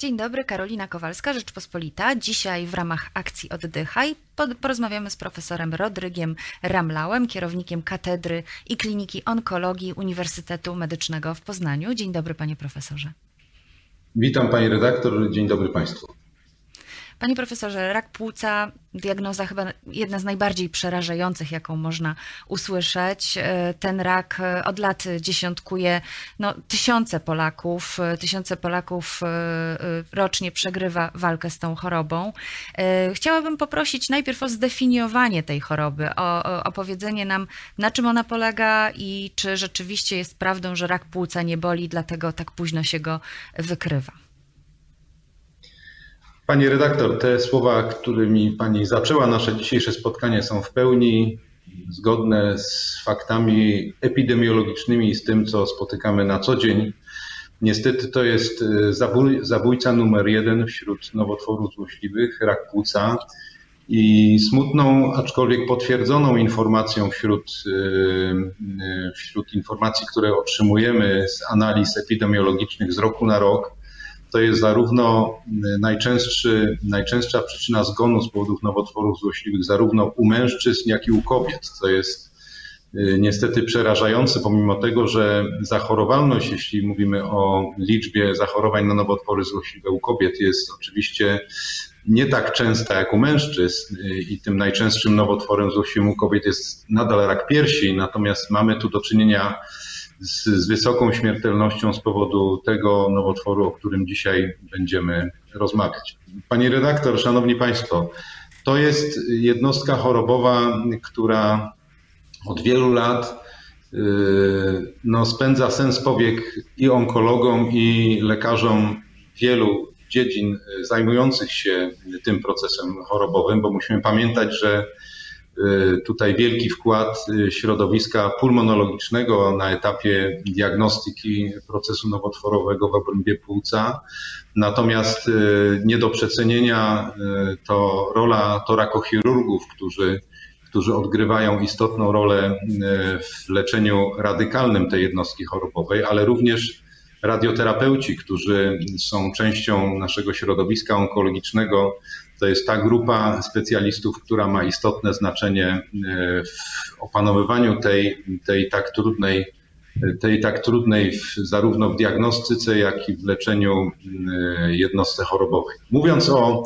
Dzień dobry, Karolina Kowalska, Rzeczpospolita. Dzisiaj w ramach akcji Oddychaj porozmawiamy z profesorem Rodrygiem Ramlałem, kierownikiem Katedry i Kliniki Onkologii Uniwersytetu Medycznego w Poznaniu. Dzień dobry, panie profesorze. Witam pani redaktor, dzień dobry państwu. Panie profesorze, rak płuca, diagnoza chyba jedna z najbardziej przerażających, jaką można usłyszeć. E, ten rak e, od lat dziesiątkuje no, tysiące Polaków. E, tysiące Polaków rocznie przegrywa walkę z tą chorobą. Chciałabym poprosić najpierw o zdefiniowanie tej choroby, o opowiedzenie nam, na czym ona polega i czy rzeczywiście jest prawdą, że rak płuca nie boli, dlatego tak późno się go wykrywa. Pani redaktor, te słowa, którymi Pani zaczęła nasze dzisiejsze spotkanie, są w pełni zgodne z faktami epidemiologicznymi i z tym, co spotykamy na co dzień. Niestety to jest zabój, zabójca numer jeden wśród nowotworów złośliwych, rak płuca. I smutną, aczkolwiek potwierdzoną informacją wśród, e, e, wśród informacji, które otrzymujemy z analiz epidemiologicznych z roku na rok, to jest zarówno y, najczęstszy, najczęstsza przyczyna zgonu z powodów nowotworów złośliwych, zarówno u mężczyzn, jak i u kobiet, co jest y, niestety przerażające, pomimo tego, że zachorowalność, jeśli mówimy o liczbie zachorowań na nowotwory złośliwe u kobiet, jest oczywiście nie tak częsta jak u mężczyzn y, i tym najczęstszym nowotworem złośliwym u kobiet jest nadal rak piersi, natomiast mamy tu do czynienia z wysoką śmiertelnością z powodu tego nowotworu, o którym dzisiaj będziemy rozmawiać. Pani redaktor, szanowni państwo, to jest jednostka chorobowa, która od wielu lat yy, no, spędza sens powiek i onkologom, i lekarzom wielu dziedzin zajmujących się tym procesem chorobowym, bo musimy pamiętać, że Y, tutaj wielki wkład y, środowiska pulmonologicznego na etapie diagnostyki procesu nowotworowego w obrębie płuca. Natomiast y, nie do przecenienia to rola torakochirurgów, którzy, którzy odgrywają istotną rolę w leczeniu radykalnym tej jednostki chorobowej, ale również radioterapeuci, którzy są częścią naszego środowiska onkologicznego, to jest ta grupa specjalistów, która ma istotne znaczenie e, w opanowywaniu tej, tej tak trudnej, tej tak trudnej w, zarówno w diagnostyce, jak i w leczeniu jednostce chorobowej. Mówiąc o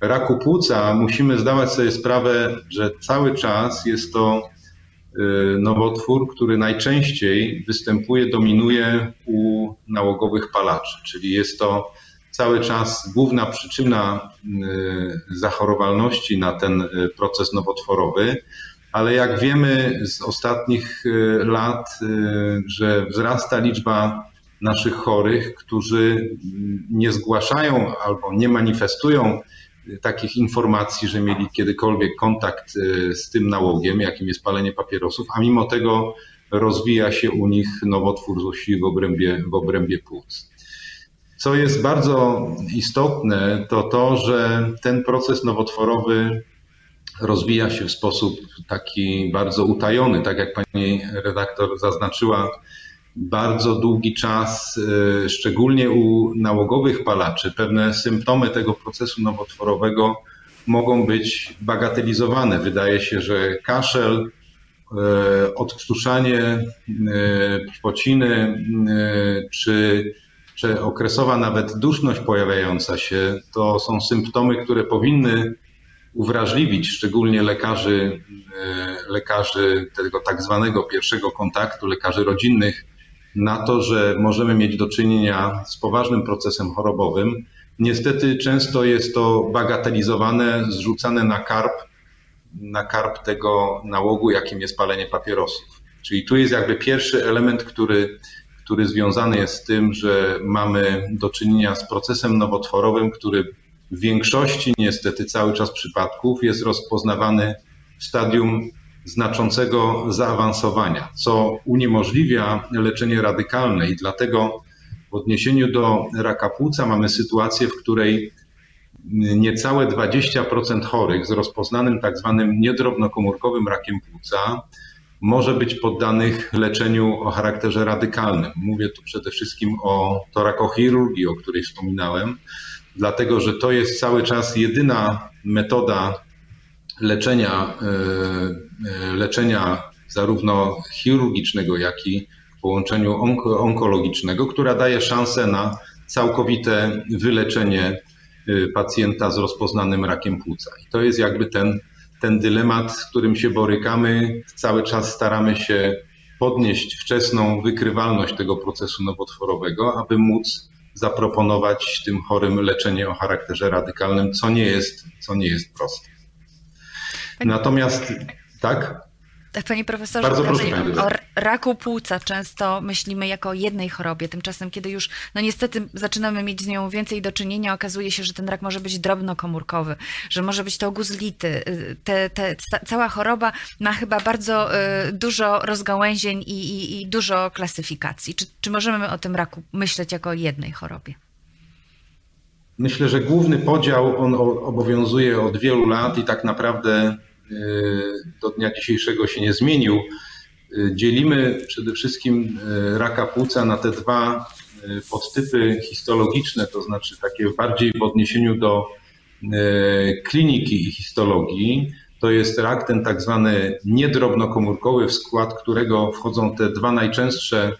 raku płuca, musimy zdawać sobie sprawę, że cały czas jest to e, nowotwór, który najczęściej występuje, dominuje u nałogowych palaczy, czyli jest to cały czas główna przyczyna y, zachorowalności na ten y, proces nowotworowy, ale jak wiemy z ostatnich y, lat, że wzrasta liczba naszych chorych, którzy nie zgłaszają albo nie manifestują takich informacji, że mieli kiedykolwiek kontakt z tym nałogiem, jakim jest palenie papierosów, a mimo tego rozwija się u nich nowotwór złośliwy w obrębie, w obrębie płuc. Co jest bardzo istotne, to to, że ten proces nowotworowy rozwija się w sposób taki bardzo utajony, tak jak pani redaktor zaznaczyła, bardzo długi czas, y, szczególnie u nałogowych palaczy, pewne symptomy tego procesu nowotworowego mogą być bagatelizowane. Wydaje się, że kaszel, y, odkrztuszanie płociny y, czy czy okresowa nawet duszność pojawiająca się, to są symptomy, które powinny uwrażliwić szczególnie lekarzy, e, lekarzy tego tak zwanego pierwszego kontaktu, lekarzy rodzinnych, na to, że możemy mieć do czynienia z poważnym procesem chorobowym. Niestety często jest to bagatelizowane, zrzucane na karp, na karp tego nałogu, jakim jest palenie papierosów. Czyli tu jest jakby pierwszy element, który który związany jest z tym, że mamy do czynienia z procesem nowotworowym, który w większości niestety cały czas przypadków jest rozpoznawany w stadium znaczącego zaawansowania, co uniemożliwia leczenie radykalne. I dlatego w odniesieniu do raka płuca mamy sytuację, w której niecałe 20% chorych z rozpoznanym tak zwanym niedrobnokomórkowym rakiem płuca może być poddanych leczeniu o charakterze radykalnym. Mówię tu przede wszystkim o torakochirurgii, o której wspominałem, dlatego że to jest cały czas jedyna metoda leczenia, e, e, leczenia zarówno chirurgicznego, jak i w połączeniu onkologicznego, która daje szansę na całkowite wyleczenie e, pacjenta z rozpoznanym rakiem płuca. I to jest jakby ten ten dylemat, z którym się borykamy. Cały czas staramy się podnieść wczesną wykrywalność tego procesu nowotworowego, aby móc zaproponować tym chorym leczenie o charakterze radykalnym, co nie jest, co nie jest proste. Natomiast tak? Tak, panie profesorze, Bardzo proszę, o raku płuca często myślimy jako o jednej chorobie. Tymczasem, kiedy już, no niestety, zaczynamy mieć z nią więcej do czynienia, okazuje się, że ten rak może być drobnokomórkowy, że może być to guzlity. Te, te, cała choroba ma chyba bardzo y, dużo rozgałęzień i, i, i dużo klasyfikacji. Czy, czy możemy o tym raku myśleć jako o jednej chorobie? Myślę, że główny podział on obowiązuje od wielu lat i tak naprawdę do dnia dzisiejszego się nie zmienił. E, dzielimy przede wszystkim e, raka płuca na te dwa podtypy histologiczne, to znaczy takie bardziej w odniesieniu do kliniki i histologii. To jest rak ten tak zwany niedrobnokomórkowy, w skład którego wchodzą te dwa najczęstsze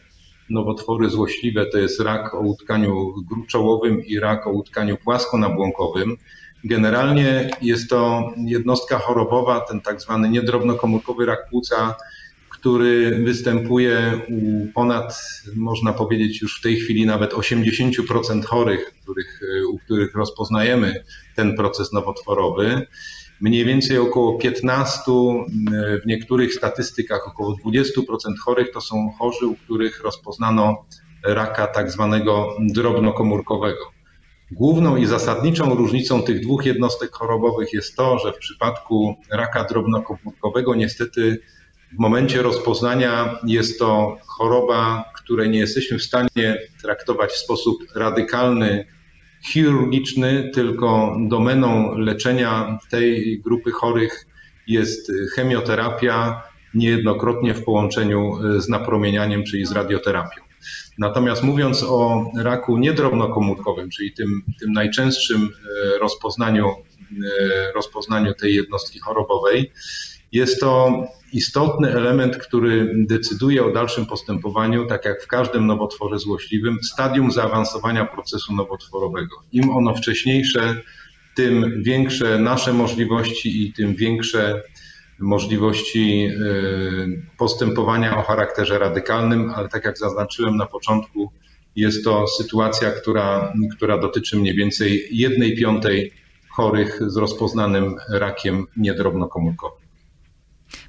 nowotwory złośliwe, to jest rak o utkaniu gruczołowym i rak o utkaniu płaskonabłąkowym. Generalnie jest to jednostka chorobowa, ten tak zwany niedrobnokomórkowy rak płuca, który występuje u ponad, można powiedzieć już w tej chwili nawet 80% chorych, których, u których rozpoznajemy ten proces nowotworowy. Mniej więcej około 15, w niektórych statystykach około 20% chorych to są chorzy, u których rozpoznano raka tak zwanego drobnokomórkowego. Główną i zasadniczą różnicą tych dwóch jednostek chorobowych jest to, że w przypadku raka drobnokomórkowego niestety w momencie rozpoznania jest to choroba, której nie jesteśmy w stanie traktować w sposób radykalny, chirurgiczny, tylko domeną leczenia tej grupy chorych jest chemioterapia, niejednokrotnie w połączeniu z napromienianiem, czyli z radioterapią. Natomiast mówiąc o raku niedrobnokomórkowym, czyli tym, tym najczęstszym e, rozpoznaniu, e, rozpoznaniu tej jednostki chorobowej, jest to istotny element, który decyduje o dalszym postępowaniu, tak jak w każdym nowotworze złośliwym, stadium zaawansowania procesu nowotworowego. Im ono wcześniejsze, tym większe nasze możliwości i tym większe możliwości y, postępowania o charakterze radykalnym, ale tak jak zaznaczyłem na początku, jest to sytuacja, która, która dotyczy mniej więcej jednej piątej chorych z rozpoznanym rakiem niedrobnokomórkowym.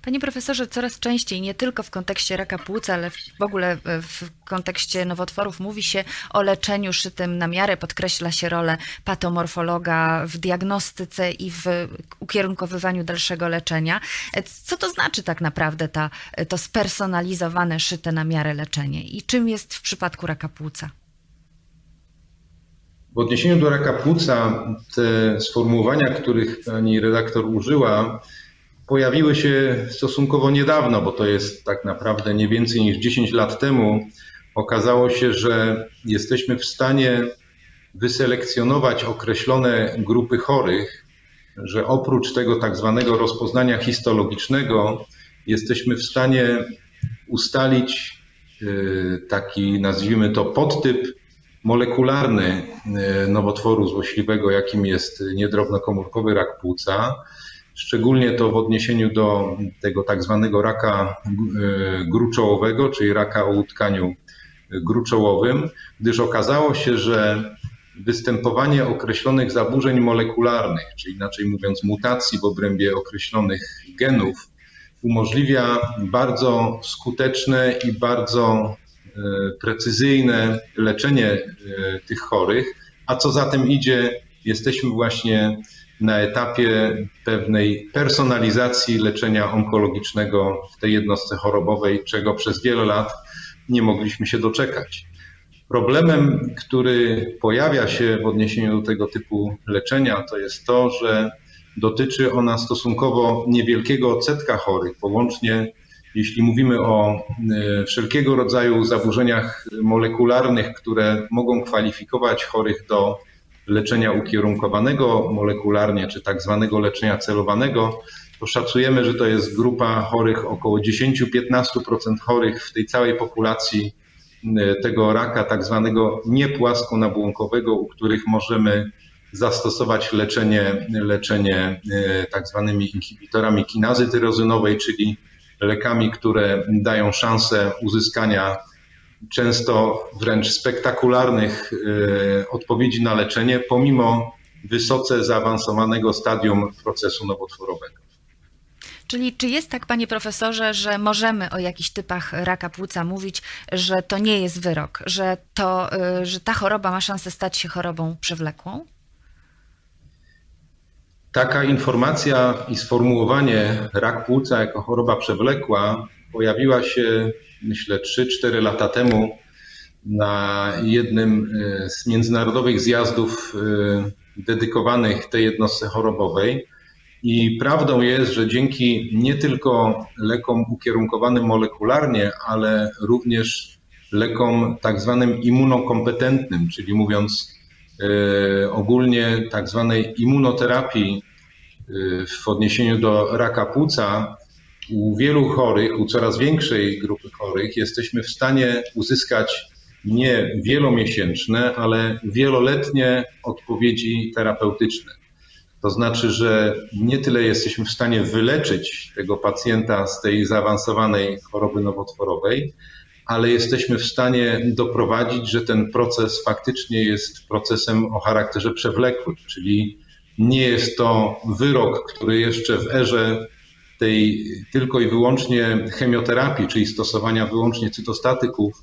Panie profesorze, coraz częściej, nie tylko w kontekście raka płuca, ale w ogóle w kontekście nowotworów mówi się o leczeniu szytym na miarę, podkreśla się rolę patomorfologa w diagnostyce i w ukierunkowywaniu dalszego leczenia. Co to znaczy tak naprawdę ta, to spersonalizowane, szyte na miarę leczenie i czym jest w przypadku raka płuca? W odniesieniu do raka płuca, te sformułowania, których pani redaktor użyła, pojawiły się stosunkowo niedawno, bo to jest tak naprawdę nie więcej niż 10 lat temu. Okazało się, że jesteśmy w stanie wyselekcjonować określone grupy chorych, że oprócz tego tak zwanego rozpoznania histologicznego jesteśmy w stanie ustalić y, taki, nazwijmy to, podtyp molekularny y, nowotworu złośliwego, jakim jest niedrobnokomórkowy rak płuca szczególnie to w odniesieniu do tego tak zwanego raka e, gruczołowego, czyli raka o utkaniu gruczołowym, gdyż okazało się, że występowanie określonych zaburzeń molekularnych, czyli inaczej mówiąc mutacji w obrębie określonych genów, umożliwia bardzo skuteczne i bardzo e, precyzyjne leczenie tych chorych, a co za tym idzie, jesteśmy właśnie na etapie pewnej personalizacji leczenia onkologicznego w tej jednostce chorobowej, czego przez wiele lat nie mogliśmy się doczekać. Problemem, który pojawia się w odniesieniu do tego typu leczenia, to jest to, że dotyczy ona stosunkowo niewielkiego odsetka chorych, bo łącznie jeśli mówimy o wszelkiego rodzaju zaburzeniach molekularnych, które mogą kwalifikować chorych do leczenia ukierunkowanego molekularnie, czy tak zwanego leczenia celowanego, to szacujemy, że to jest grupa chorych, około 10-15% chorych w tej całej populacji tego raka tak zwanego niepłaskonabłonkowego, u których możemy zastosować leczenie, leczenie e, tak zwanymi inhibitorami kinazy tyrozynowej, czyli lekami, które dają szansę uzyskania często wręcz spektakularnych e, odpowiedzi na leczenie, pomimo wysoce zaawansowanego stadium procesu nowotworowego. Czyli czy jest tak, panie profesorze, że możemy o jakichś typach raka płuca mówić, że to nie jest wyrok, że, to, y, że ta choroba ma szansę stać się chorobą przewlekłą? Taka informacja i sformułowanie rak płuca jako choroba przewlekła pojawiła się, myślę, 3-4 lata temu na jednym y, z międzynarodowych zjazdów y, dedykowanych tej jednostce chorobowej. I prawdą jest, że dzięki nie tylko lekom ukierunkowanym molekularnie, ale również lekom tak zwanym immunokompetentnym, czyli mówiąc e, ogólnie tak zwanej immunoterapii e, w odniesieniu do raka płuca, u wielu chorych, u coraz większej grupy chorych jesteśmy w stanie uzyskać nie wielomiesięczne, ale wieloletnie odpowiedzi terapeutyczne. To znaczy, że nie tyle jesteśmy w stanie wyleczyć tego pacjenta z tej zaawansowanej choroby nowotworowej, ale jesteśmy w stanie doprowadzić, że ten proces faktycznie jest procesem o charakterze przewlekłym, czyli nie jest to wyrok, który jeszcze w erze tej tylko i wyłącznie chemioterapii, czyli stosowania wyłącznie cytostatyków,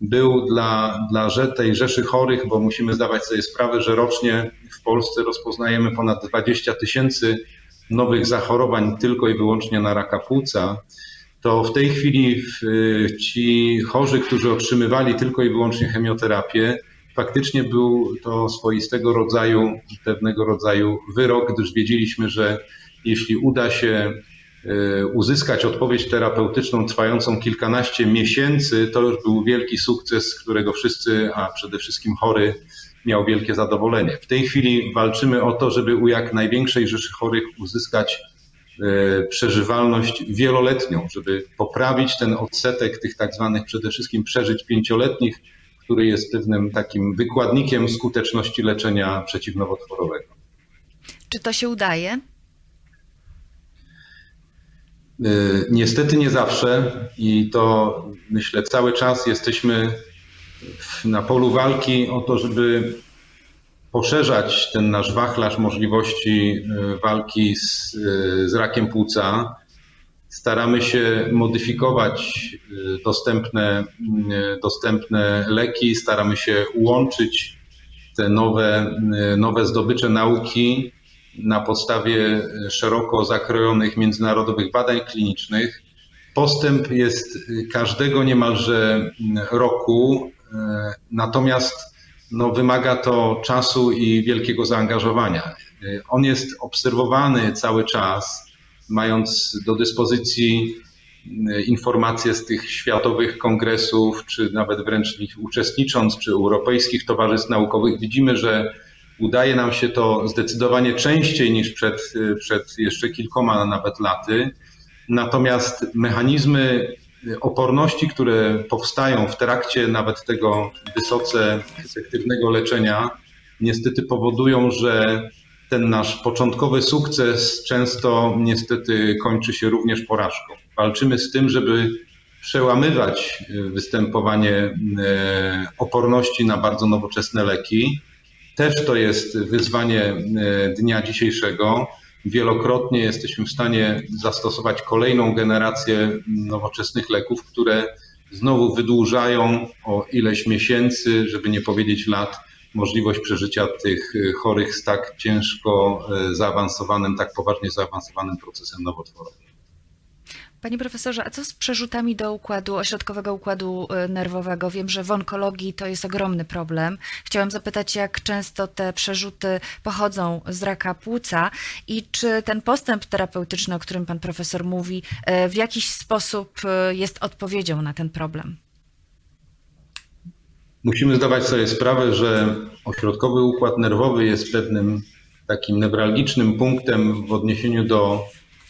był dla, dla tej rzeszy chorych, bo musimy zdawać sobie sprawę, że rocznie w Polsce rozpoznajemy ponad 20 tysięcy nowych zachorowań tylko i wyłącznie na raka płuca, to w tej chwili ci chorzy, którzy otrzymywali tylko i wyłącznie chemioterapię, faktycznie był to swoistego rodzaju, pewnego rodzaju wyrok, gdyż wiedzieliśmy, że jeśli uda się uzyskać odpowiedź terapeutyczną trwającą kilkanaście miesięcy, to już był wielki sukces, z którego wszyscy, a przede wszystkim chory, miał wielkie zadowolenie. W tej chwili walczymy o to, żeby u jak największej rzeszy chorych uzyskać e, przeżywalność wieloletnią, żeby poprawić ten odsetek tych tak zwanych przede wszystkim przeżyć pięcioletnich, który jest pewnym takim wykładnikiem skuteczności leczenia przeciwnowotworowego. Czy to się udaje? Y, niestety nie zawsze i to myślę cały czas jesteśmy na polu walki o to, żeby poszerzać ten nasz wachlarz możliwości y, walki z, y, z rakiem płuca. Staramy się modyfikować dostępne, dostępne leki, staramy się łączyć te nowe, nowe zdobycze nauki na podstawie szeroko zakrojonych międzynarodowych badań klinicznych. Postęp jest każdego niemalże roku, natomiast no, wymaga to czasu i wielkiego zaangażowania. On jest obserwowany cały czas, mając do dyspozycji informacje z tych światowych kongresów, czy nawet wręcz w nich uczestnicząc, czy europejskich towarzystw naukowych, widzimy, że Udaje nam się to zdecydowanie częściej niż przed, przed jeszcze kilkoma nawet laty. Natomiast mechanizmy oporności, które powstają w trakcie nawet tego wysoce efektywnego leczenia, niestety powodują, że ten nasz początkowy sukces często niestety kończy się również porażką. Walczymy z tym, żeby przełamywać występowanie e, oporności na bardzo nowoczesne leki też to jest wyzwanie e, dnia dzisiejszego. Wielokrotnie jesteśmy w stanie zastosować kolejną generację nowoczesnych leków, które znowu wydłużają o ileś miesięcy, żeby nie powiedzieć lat, możliwość przeżycia tych chorych z tak ciężko e, zaawansowanym, tak poważnie zaawansowanym procesem nowotworowym. Panie profesorze, a co z przerzutami do układu, ośrodkowego układu y, nerwowego? Wiem, że w onkologii to jest ogromny problem. Chciałam zapytać, jak często te przerzuty pochodzą z raka płuca i czy ten postęp terapeutyczny, o którym pan profesor mówi, y, w jakiś sposób y, jest odpowiedzią na ten problem? Musimy zdawać sobie sprawę, że ośrodkowy układ nerwowy jest pewnym takim newralgicznym punktem w odniesieniu do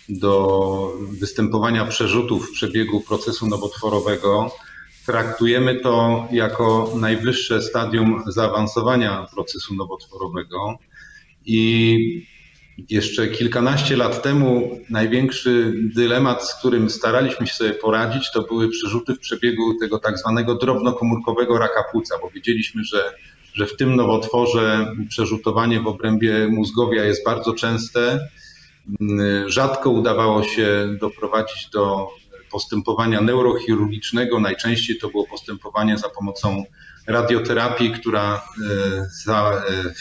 do występowania przerzutów w przebiegu procesu nowotworowego, traktujemy to jako najwyższe stadium zaawansowania procesu nowotworowego. I jeszcze kilkanaście lat temu największy dylemat, z którym staraliśmy się sobie poradzić, to były przerzuty w przebiegu tego tak zwanego drobnokomórkowego raka płuca, bo wiedzieliśmy, że, że w tym nowotworze przerzutowanie w obrębie mózgowia jest bardzo częste rzadko udawało się doprowadzić do postępowania neurochirurgicznego. Najczęściej to było postępowanie za pomocą radioterapii, która e, za, e,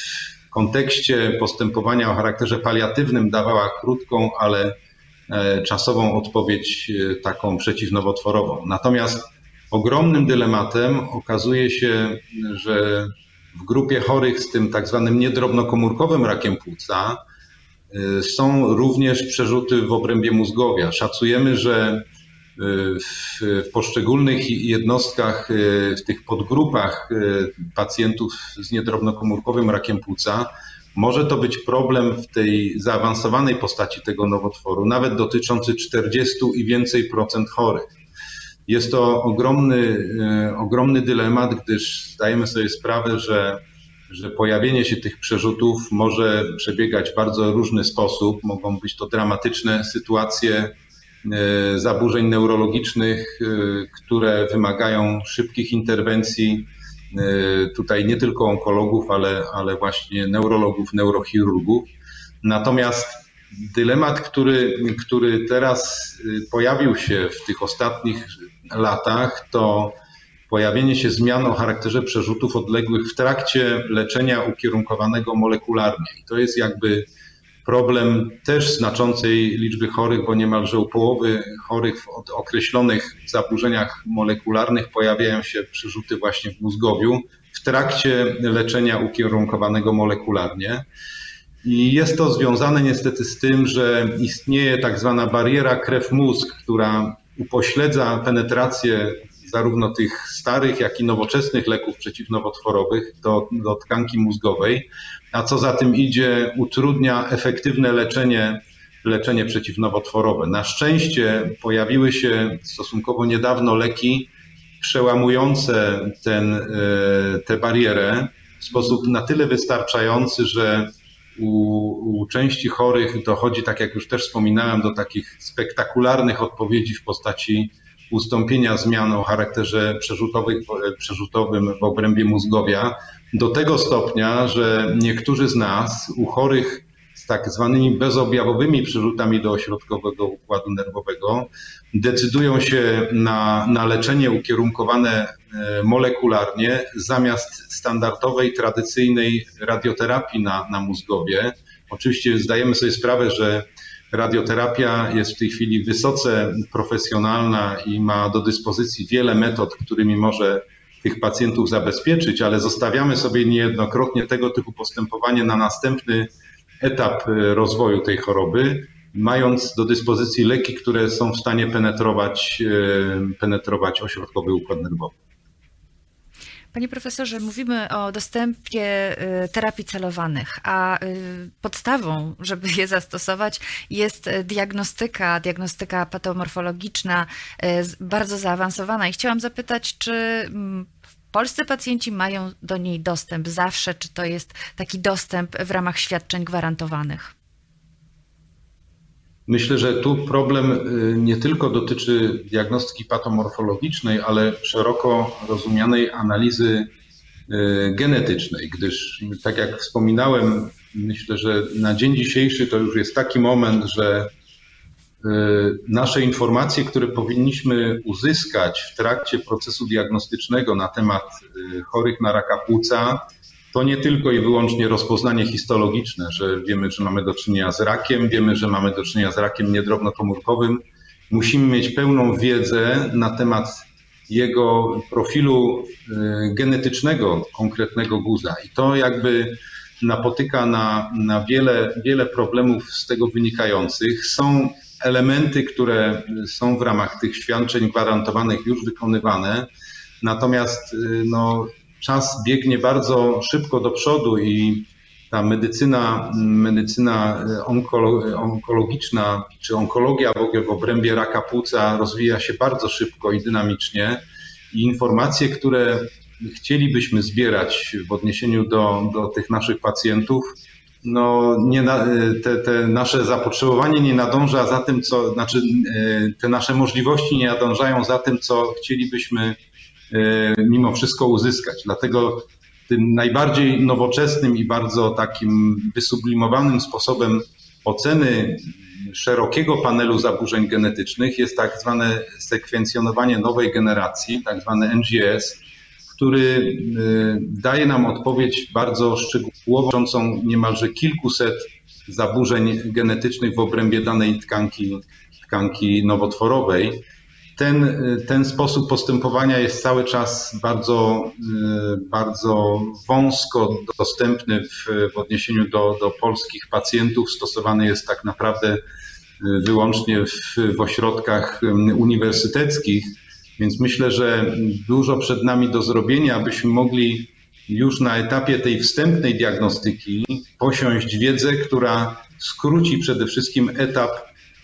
w kontekście postępowania o charakterze paliatywnym dawała krótką, ale e, czasową odpowiedź taką przeciwnowotworową. Natomiast ogromnym dylematem okazuje się, że w grupie chorych z tym tak zwanym niedrobnokomórkowym rakiem płuca są również przerzuty w obrębie mózgowia. Szacujemy, że y, w, poszczególnych jednostkach, y, w tych podgrupach pacjentów z niedrobnokomórkowym rakiem płuca może to być problem w tej zaawansowanej postaci tego nowotworu, nawet dotyczący 40 i więcej procent chorych. Jest to ogromny, ogromny dylemat, gdyż zdajemy sobie sprawę, że że pojawienie się tych przerzutów może przebiegać w bardzo różny sposób. Mogą być to dramatyczne sytuacje e, zaburzeń neurologicznych, e, które wymagają szybkich interwencji. E, tutaj nie tylko onkologów, ale, ale właśnie neurologów, neurochirurgów. Natomiast dylemat, który, który teraz pojawił się w tych ostatnich latach, to pojawienie się zmian o charakterze przerzutów odległych w trakcie leczenia ukierunkowanego molekularnie. I to jest jakby problem też znaczącej liczby chorych, bo niemalże u połowy chorych w określonych zaburzeniach molekularnych pojawiają się przerzuty właśnie w mózgowiu w trakcie leczenia ukierunkowanego molekularnie. I jest to związane niestety z tym, że istnieje tak zwana bariera krew-mózg, która upośledza penetrację zarówno tych starych, jak i nowoczesnych leków przeciwnowotworowych do, do tkanki mózgowej, a co za tym idzie, utrudnia efektywne leczenie, leczenie przeciwnowotworowe. Na szczęście pojawiły się stosunkowo niedawno leki przełamujące ten, e, tę barierę w sposób na tyle wystarczający, że u, u, części chorych dochodzi, tak jak już też wspominałem, do takich spektakularnych odpowiedzi w postaci ustąpienia zmian o charakterze przerzutowym w obrębie mózgowia do tego stopnia, że niektórzy z nas u chorych z tak zwanymi bezobjawowymi przerzutami do ośrodkowego układu nerwowego decydują się na, na leczenie ukierunkowane e, molekularnie zamiast standardowej, tradycyjnej radioterapii na, na mózgowie. Oczywiście zdajemy sobie sprawę, że Radioterapia jest w tej chwili wysoce profesjonalna i ma do dyspozycji wiele metod, którymi może tych pacjentów zabezpieczyć, ale zostawiamy sobie niejednokrotnie tego typu postępowanie na następny etap e, rozwoju tej choroby, mając do dyspozycji leki, które są w stanie penetrować, e, penetrować ośrodkowy układ nerwowy. Panie profesorze, mówimy o dostępie y, terapii celowanych, a y, podstawą, żeby je zastosować, jest diagnostyka, diagnostyka patomorfologiczna, y, bardzo zaawansowana. I chciałam zapytać, czy mm, polscy pacjenci mają do niej dostęp zawsze, czy to jest taki dostęp w ramach świadczeń gwarantowanych? Myślę, że tu problem y, nie tylko dotyczy diagnostyki patomorfologicznej, ale szeroko rozumianej analizy y, genetycznej, gdyż tak jak wspominałem, myślę, że na dzień dzisiejszy to już jest taki moment, że y, nasze informacje, które powinniśmy uzyskać w trakcie procesu diagnostycznego na temat chorych na raka płuca, to nie tylko i wyłącznie rozpoznanie histologiczne, że wiemy, że mamy do czynienia z rakiem, wiemy, że mamy do czynienia z rakiem niedrobnokomórkowym musimy mieć pełną wiedzę na temat jego profilu genetycznego konkretnego guza. I to jakby napotyka na, na wiele, wiele problemów z tego wynikających. Są elementy, które są w ramach tych świadczeń gwarantowanych już wykonywane, natomiast y, no, czas biegnie bardzo szybko do przodu i ta medycyna, medycyna onkolo, onkologiczna czy onkologia w ogóle w obrębie raka płuca rozwija się bardzo szybko i dynamicznie. I informacje, które chcielibyśmy zbierać w odniesieniu do, do tych naszych pacjentów, no, nie na, te, te nasze zapotrzebowanie nie nadąża za tym, co, znaczy e, te nasze możliwości nie nadążają za tym, co chcielibyśmy e, mimo wszystko uzyskać. Dlatego tym najbardziej nowoczesnym i bardzo takim wysublimowanym sposobem oceny szerokiego panelu zaburzeń genetycznych jest tak zwane sekwencjonowanie nowej generacji, tak zwane NGS, który y, daje nam odpowiedź bardzo szczegółową, dotyczącą niemalże kilkuset zaburzeń genetycznych w obrębie danej tkanki, tkanki nowotworowej. Ten, y, ten sposób postępowania jest cały czas bardzo, y, bardzo wąsko dostępny w, w odniesieniu do, do polskich pacjentów. Stosowany jest tak naprawdę wyłącznie w, w ośrodkach uniwersyteckich więc myślę, że dużo przed nami do zrobienia, abyśmy mogli już na etapie tej wstępnej diagnostyki posiąść wiedzę, która skróci przede wszystkim etap,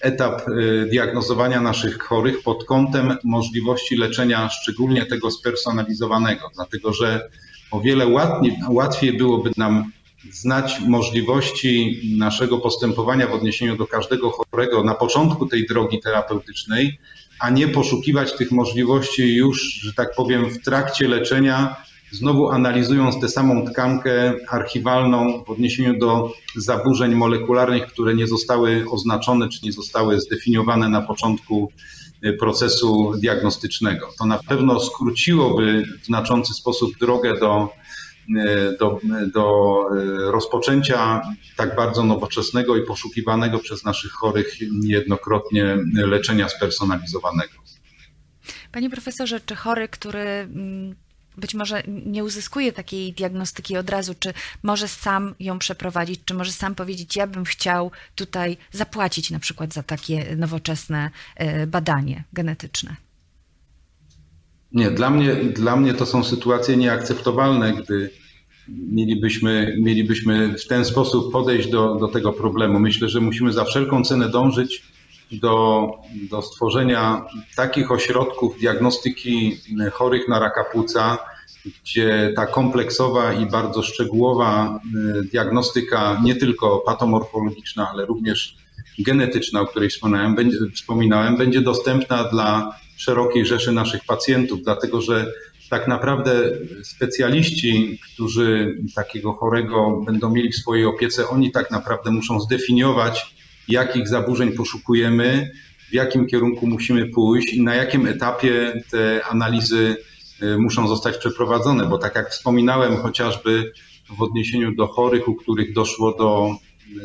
etap y, diagnozowania naszych chorych pod kątem możliwości leczenia, szczególnie tego spersonalizowanego, dlatego że o wiele łatwiej, łatwiej byłoby nam znać możliwości naszego postępowania w odniesieniu do każdego chorego na początku tej drogi terapeutycznej, a nie poszukiwać tych możliwości już, że tak powiem, w trakcie leczenia, znowu analizując tę samą tkankę archiwalną w odniesieniu do zaburzeń molekularnych, które nie zostały oznaczone czy nie zostały zdefiniowane na początku y, procesu diagnostycznego. To na pewno skróciłoby w znaczący sposób drogę do E, do, do e, rozpoczęcia tak bardzo nowoczesnego i poszukiwanego przez naszych chorych niejednokrotnie leczenia spersonalizowanego. Panie profesorze, czy chory, który mm, być może nie uzyskuje takiej diagnostyki od razu, czy może sam ją przeprowadzić, czy może sam powiedzieć, ja bym chciał tutaj zapłacić na przykład za takie nowoczesne e, badanie genetyczne? Nie, dla mnie, dla mnie to są sytuacje nieakceptowalne, gdy mielibyśmy, mielibyśmy w ten sposób podejść do, do tego problemu. Myślę, że musimy za wszelką cenę dążyć do, do stworzenia takich ośrodków diagnostyki chorych na raka płuca, gdzie ta kompleksowa i bardzo szczegółowa y, diagnostyka, nie tylko patomorfologiczna, ale również genetyczna, o której wspominałem, będzie, wspominałem, będzie dostępna dla szerokiej rzeszy naszych pacjentów, dlatego że tak naprawdę specjaliści, którzy takiego chorego będą mieli w swojej opiece, oni tak naprawdę muszą zdefiniować, jakich zaburzeń poszukujemy, w jakim kierunku musimy pójść i na jakim etapie te analizy y, muszą zostać przeprowadzone, bo tak jak wspominałem, chociażby w odniesieniu do chorych, u których doszło do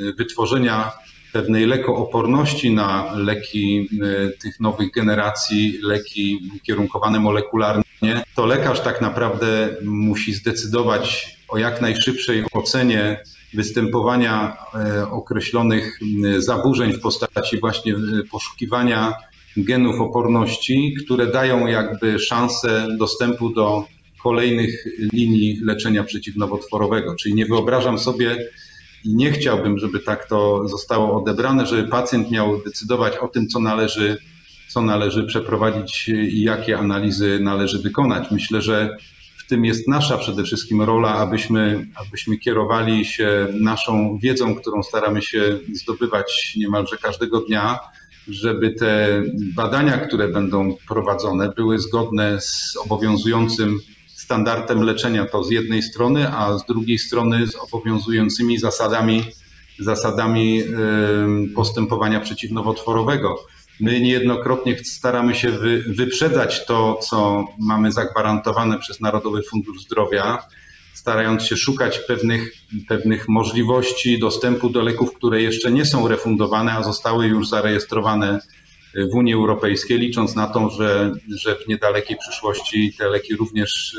y, wytworzenia pewnej lekooporności na leki y, tych nowych generacji, leki kierunkowane molekularnie, to lekarz tak naprawdę musi zdecydować o jak najszybszej ocenie występowania e, określonych zaburzeń w postaci właśnie e, poszukiwania genów oporności, które dają jakby szansę dostępu do kolejnych linii leczenia przeciwnowotworowego. Czyli nie wyobrażam sobie i nie chciałbym, żeby tak to zostało odebrane, żeby pacjent miał decydować o tym, co należy co należy przeprowadzić i jakie analizy należy wykonać. Myślę, że w tym jest nasza przede wszystkim rola, abyśmy, abyśmy kierowali się naszą wiedzą, którą staramy się zdobywać niemalże każdego dnia, żeby te badania, które będą prowadzone, były zgodne z obowiązującym standardem leczenia, to z jednej strony, a z drugiej strony z obowiązującymi zasadami, zasadami postępowania przeciwnowotworowego. My niejednokrotnie staramy się wy, wyprzedać to, co mamy zagwarantowane przez Narodowy Fundusz Zdrowia, starając się szukać pewnych, pewnych możliwości dostępu do leków, które jeszcze nie są refundowane, a zostały już zarejestrowane w Unii Europejskiej, licząc na to, że, że w niedalekiej przyszłości te leki również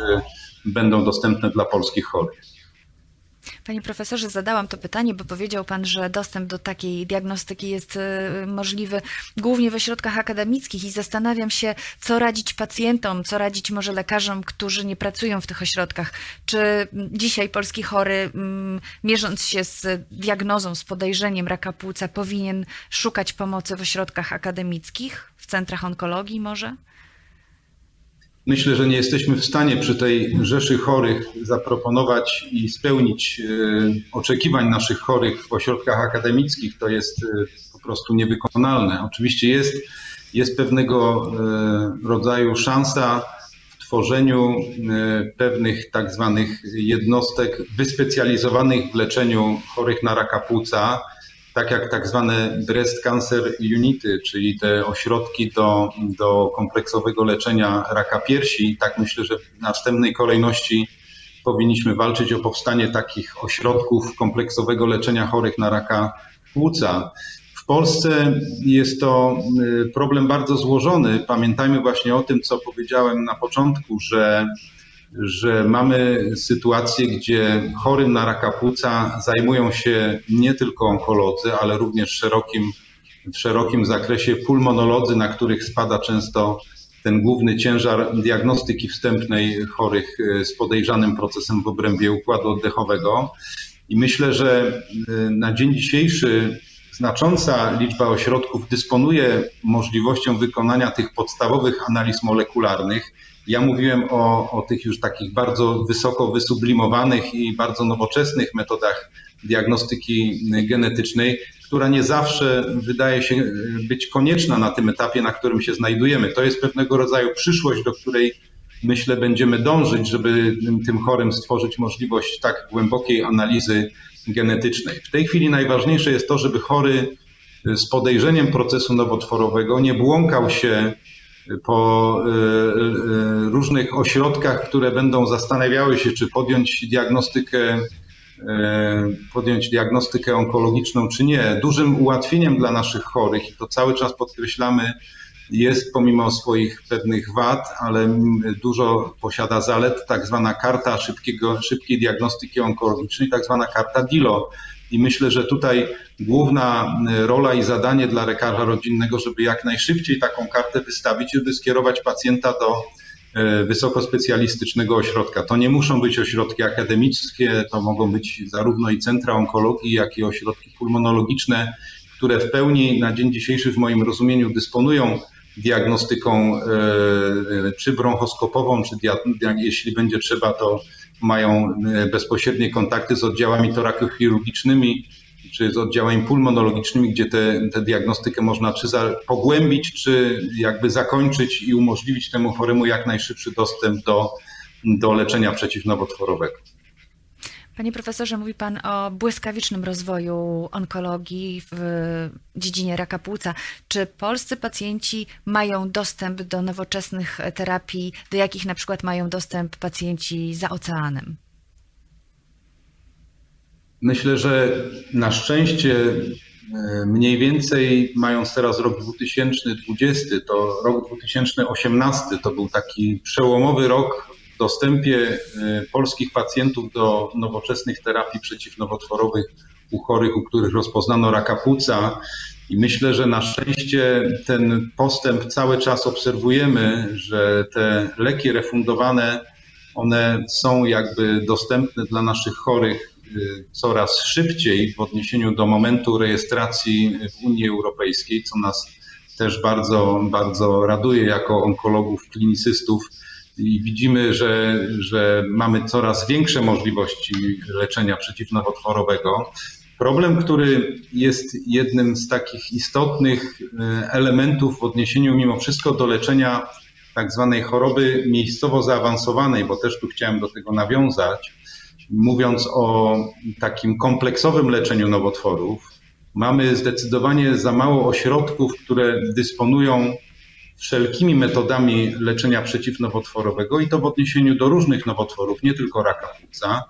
będą dostępne dla polskich chorych. Panie profesorze, zadałam to pytanie, bo powiedział Pan, że dostęp do takiej diagnostyki jest y, możliwy głównie w ośrodkach akademickich i zastanawiam się, co radzić pacjentom, co radzić może lekarzom, którzy nie pracują w tych ośrodkach. Czy dzisiaj polski chory, mm, mierząc się z diagnozą, z podejrzeniem raka płuca, powinien szukać pomocy w ośrodkach akademickich, w centrach onkologii może? Myślę, że nie jesteśmy w stanie przy tej rzeszy chorych zaproponować i spełnić e, oczekiwań naszych chorych w ośrodkach akademickich. To jest e, po prostu niewykonalne. Oczywiście jest, jest pewnego e, rodzaju szansa w tworzeniu pewnych tak zwanych jednostek wyspecjalizowanych w leczeniu chorych na raka płuca tak jak tak zwane breast cancer unity, czyli te ośrodki do, do kompleksowego leczenia raka piersi, tak myślę, że w następnej kolejności powinniśmy walczyć o powstanie takich ośrodków kompleksowego leczenia chorych na raka płuca. W Polsce jest to y, problem bardzo złożony. Pamiętajmy właśnie o tym, co powiedziałem na początku, że że mamy sytuację, gdzie chorym na raka płuca zajmują się nie tylko onkolodzy, ale również szerokim, w szerokim zakresie pulmonolodzy, na których spada często ten główny ciężar diagnostyki wstępnej chorych e, z podejrzanym procesem w obrębie układu oddechowego. I myślę, że e, na dzień dzisiejszy znacząca liczba ośrodków dysponuje możliwością wykonania tych podstawowych analiz molekularnych ja mówiłem o, o tych już takich bardzo wysoko wysublimowanych i bardzo nowoczesnych metodach diagnostyki genetycznej, która nie zawsze wydaje się być konieczna na tym etapie, na którym się znajdujemy. To jest pewnego rodzaju przyszłość, do której myślę będziemy dążyć, żeby tym chorym stworzyć możliwość tak głębokiej analizy genetycznej. W tej chwili najważniejsze jest to, żeby chory z podejrzeniem procesu nowotworowego nie błąkał się po e, e, różnych ośrodkach, które będą zastanawiały się, czy podjąć diagnostykę, e, podjąć diagnostykę onkologiczną, czy nie. Dużym ułatwieniem dla naszych chorych, i to cały czas podkreślamy, jest pomimo swoich pewnych wad, ale dużo posiada zalet, tak zwana karta szybkiego, szybkiej diagnostyki onkologicznej, tak zwana karta DILO. I myślę, że tutaj główna e, rola i zadanie dla lekarza rodzinnego, żeby jak najszybciej taką kartę wystawić, żeby skierować pacjenta do e, wysokospecjalistycznego ośrodka. To nie muszą być ośrodki akademickie, to mogą być zarówno i centra onkologii, jak i ośrodki pulmonologiczne, które w pełni na dzień dzisiejszy w moim rozumieniu dysponują diagnostyką e, czy bronchoskopową, czy jeśli będzie trzeba, to mają bezpośrednie kontakty z oddziałami torakochirurgicznymi czy z oddziałami pulmonologicznymi, gdzie tę diagnostykę można czy za, pogłębić, czy jakby zakończyć i umożliwić temu choremu jak najszybszy dostęp do, do leczenia przeciwnowotworowego. Panie profesorze, mówi Pan o błyskawicznym rozwoju onkologii w dziedzinie raka płuca. Czy polscy pacjenci mają dostęp do nowoczesnych terapii, do jakich na przykład mają dostęp pacjenci za oceanem? Myślę, że na szczęście e, mniej więcej mając teraz rok 2020, to rok 2018 to był taki przełomowy rok dostępie e, polskich pacjentów do nowoczesnych terapii przeciwnowotworowych u chorych, u których rozpoznano raka płuca. I myślę, że na szczęście ten postęp cały czas obserwujemy, że te leki refundowane, one są jakby dostępne dla naszych chorych Y, coraz szybciej w odniesieniu do momentu rejestracji w Unii Europejskiej, co nas też bardzo, bardzo raduje jako onkologów, klinicystów. I widzimy, że, że mamy coraz większe możliwości leczenia przeciwnowotworowego. Problem, który jest jednym z takich istotnych y, elementów w odniesieniu mimo wszystko do leczenia tak zwanej choroby miejscowo zaawansowanej, bo też tu chciałem do tego nawiązać, mówiąc o takim kompleksowym leczeniu nowotworów, mamy zdecydowanie za mało ośrodków, które dysponują wszelkimi metodami leczenia przeciwnowotworowego i to w odniesieniu do różnych nowotworów, nie tylko raka płuca.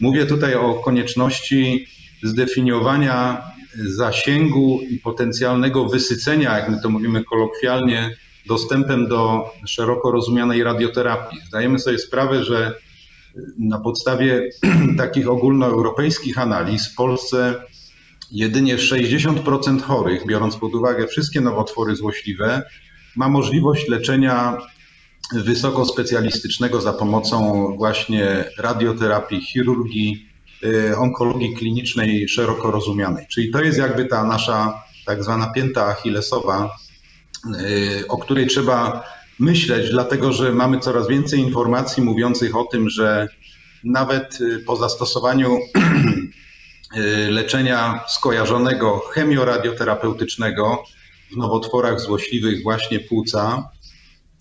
Mówię tutaj o konieczności zdefiniowania zasięgu i potencjalnego wysycenia, jak my to mówimy kolokwialnie, dostępem do szeroko rozumianej radioterapii. Zdajemy sobie sprawę, że na podstawie takich ogólnoeuropejskich analiz w Polsce jedynie 60% chorych, biorąc pod uwagę wszystkie nowotwory złośliwe, ma możliwość leczenia wysokospecjalistycznego za pomocą właśnie radioterapii, chirurgii, y, onkologii klinicznej szeroko rozumianej. Czyli to jest jakby ta nasza tak zwana pięta achillesowa, y, o której trzeba myśleć, dlatego że mamy coraz więcej informacji mówiących o tym, że nawet y, po zastosowaniu leczenia skojarzonego chemioradioterapeutycznego w nowotworach złośliwych właśnie płuca,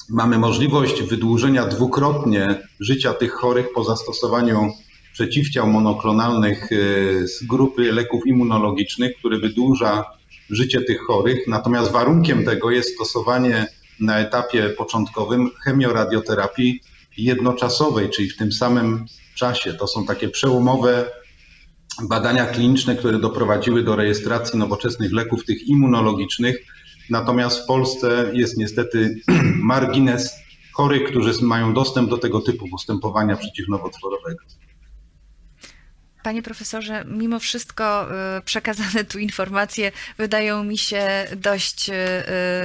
mamy możliwość wydłużenia dwukrotnie życia tych chorych po zastosowaniu przeciwciał monoklonalnych y, z grupy leków immunologicznych, który wydłuża życie tych chorych. Natomiast warunkiem tego jest stosowanie na etapie początkowym chemioradioterapii jednoczasowej, czyli w tym samym czasie. To są takie przełomowe badania kliniczne, które doprowadziły do rejestracji nowoczesnych leków tych immunologicznych Natomiast w Polsce jest niestety margines chorych, którzy mają dostęp do tego typu postępowania przeciwnowotworowego. Panie profesorze, mimo wszystko y, przekazane tu informacje wydają mi się dość, y,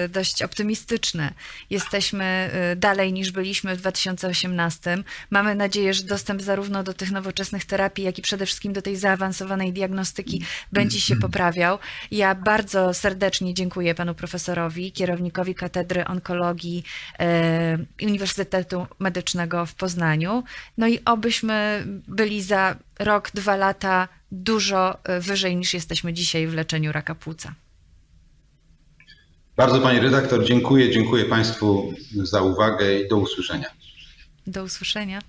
y, dość optymistyczne. Jesteśmy dalej niż byliśmy w 2018. Mamy nadzieję, że dostęp zarówno do tych nowoczesnych terapii, jak i przede wszystkim do tej zaawansowanej diagnostyki będzie się poprawiał. Ja bardzo serdecznie dziękuję panu profesorowi, kierownikowi Katedry Onkologii Uniwersytetu Medycznego w Poznaniu. No i obyśmy byli za rok, dwa lata dużo e, wyżej niż jesteśmy dzisiaj w leczeniu raka płuca. Bardzo Pani redaktor, dziękuję. Dziękuję Państwu za uwagę i do usłyszenia. Do usłyszenia.